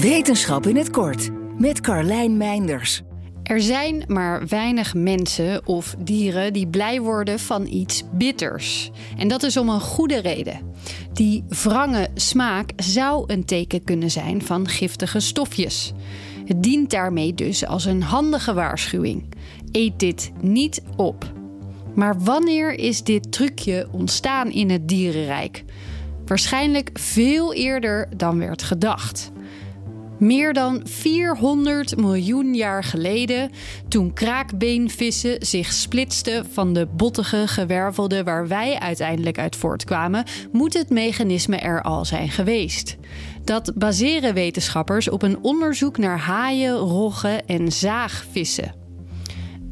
Wetenschap in het kort met Carlijn Meinders. Er zijn maar weinig mensen of dieren die blij worden van iets bitters. En dat is om een goede reden. Die wrange smaak zou een teken kunnen zijn van giftige stofjes. Het dient daarmee dus als een handige waarschuwing. Eet dit niet op. Maar wanneer is dit trucje ontstaan in het dierenrijk? Waarschijnlijk veel eerder dan werd gedacht. Meer dan 400 miljoen jaar geleden, toen kraakbeenvissen zich splitsten van de bottige gewervelde waar wij uiteindelijk uit voortkwamen, moet het mechanisme er al zijn geweest. Dat baseren wetenschappers op een onderzoek naar haaien, roggen en zaagvissen.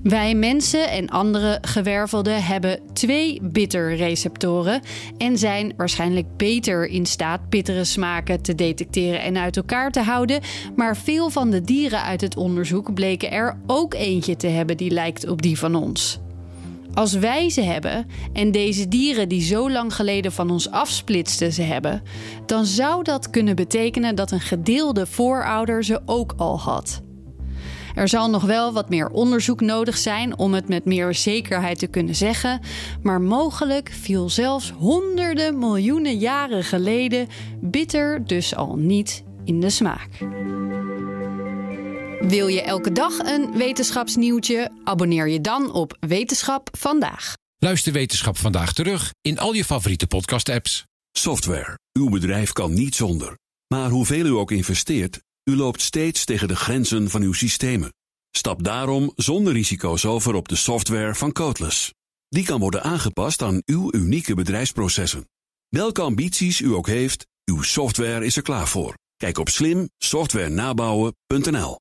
Wij mensen en andere gewervelden hebben twee bitterreceptoren en zijn waarschijnlijk beter in staat bittere smaken te detecteren en uit elkaar te houden. Maar veel van de dieren uit het onderzoek bleken er ook eentje te hebben die lijkt op die van ons. Als wij ze hebben en deze dieren die zo lang geleden van ons afsplitsten ze hebben, dan zou dat kunnen betekenen dat een gedeelde voorouder ze ook al had. Er zal nog wel wat meer onderzoek nodig zijn om het met meer zekerheid te kunnen zeggen, maar mogelijk viel zelfs honderden miljoenen jaren geleden bitter dus al niet in de smaak. Wil je elke dag een wetenschapsnieuwtje? Abonneer je dan op Wetenschap vandaag. Luister Wetenschap vandaag terug in al je favoriete podcast-apps. Software. Uw bedrijf kan niet zonder. Maar hoeveel u ook investeert, u loopt steeds tegen de grenzen van uw systemen. Stap daarom zonder risico's over op de software van Codeless. Die kan worden aangepast aan uw unieke bedrijfsprocessen. Welke ambities u ook heeft, uw software is er klaar voor. Kijk op slimsoftwarenabouwen.nl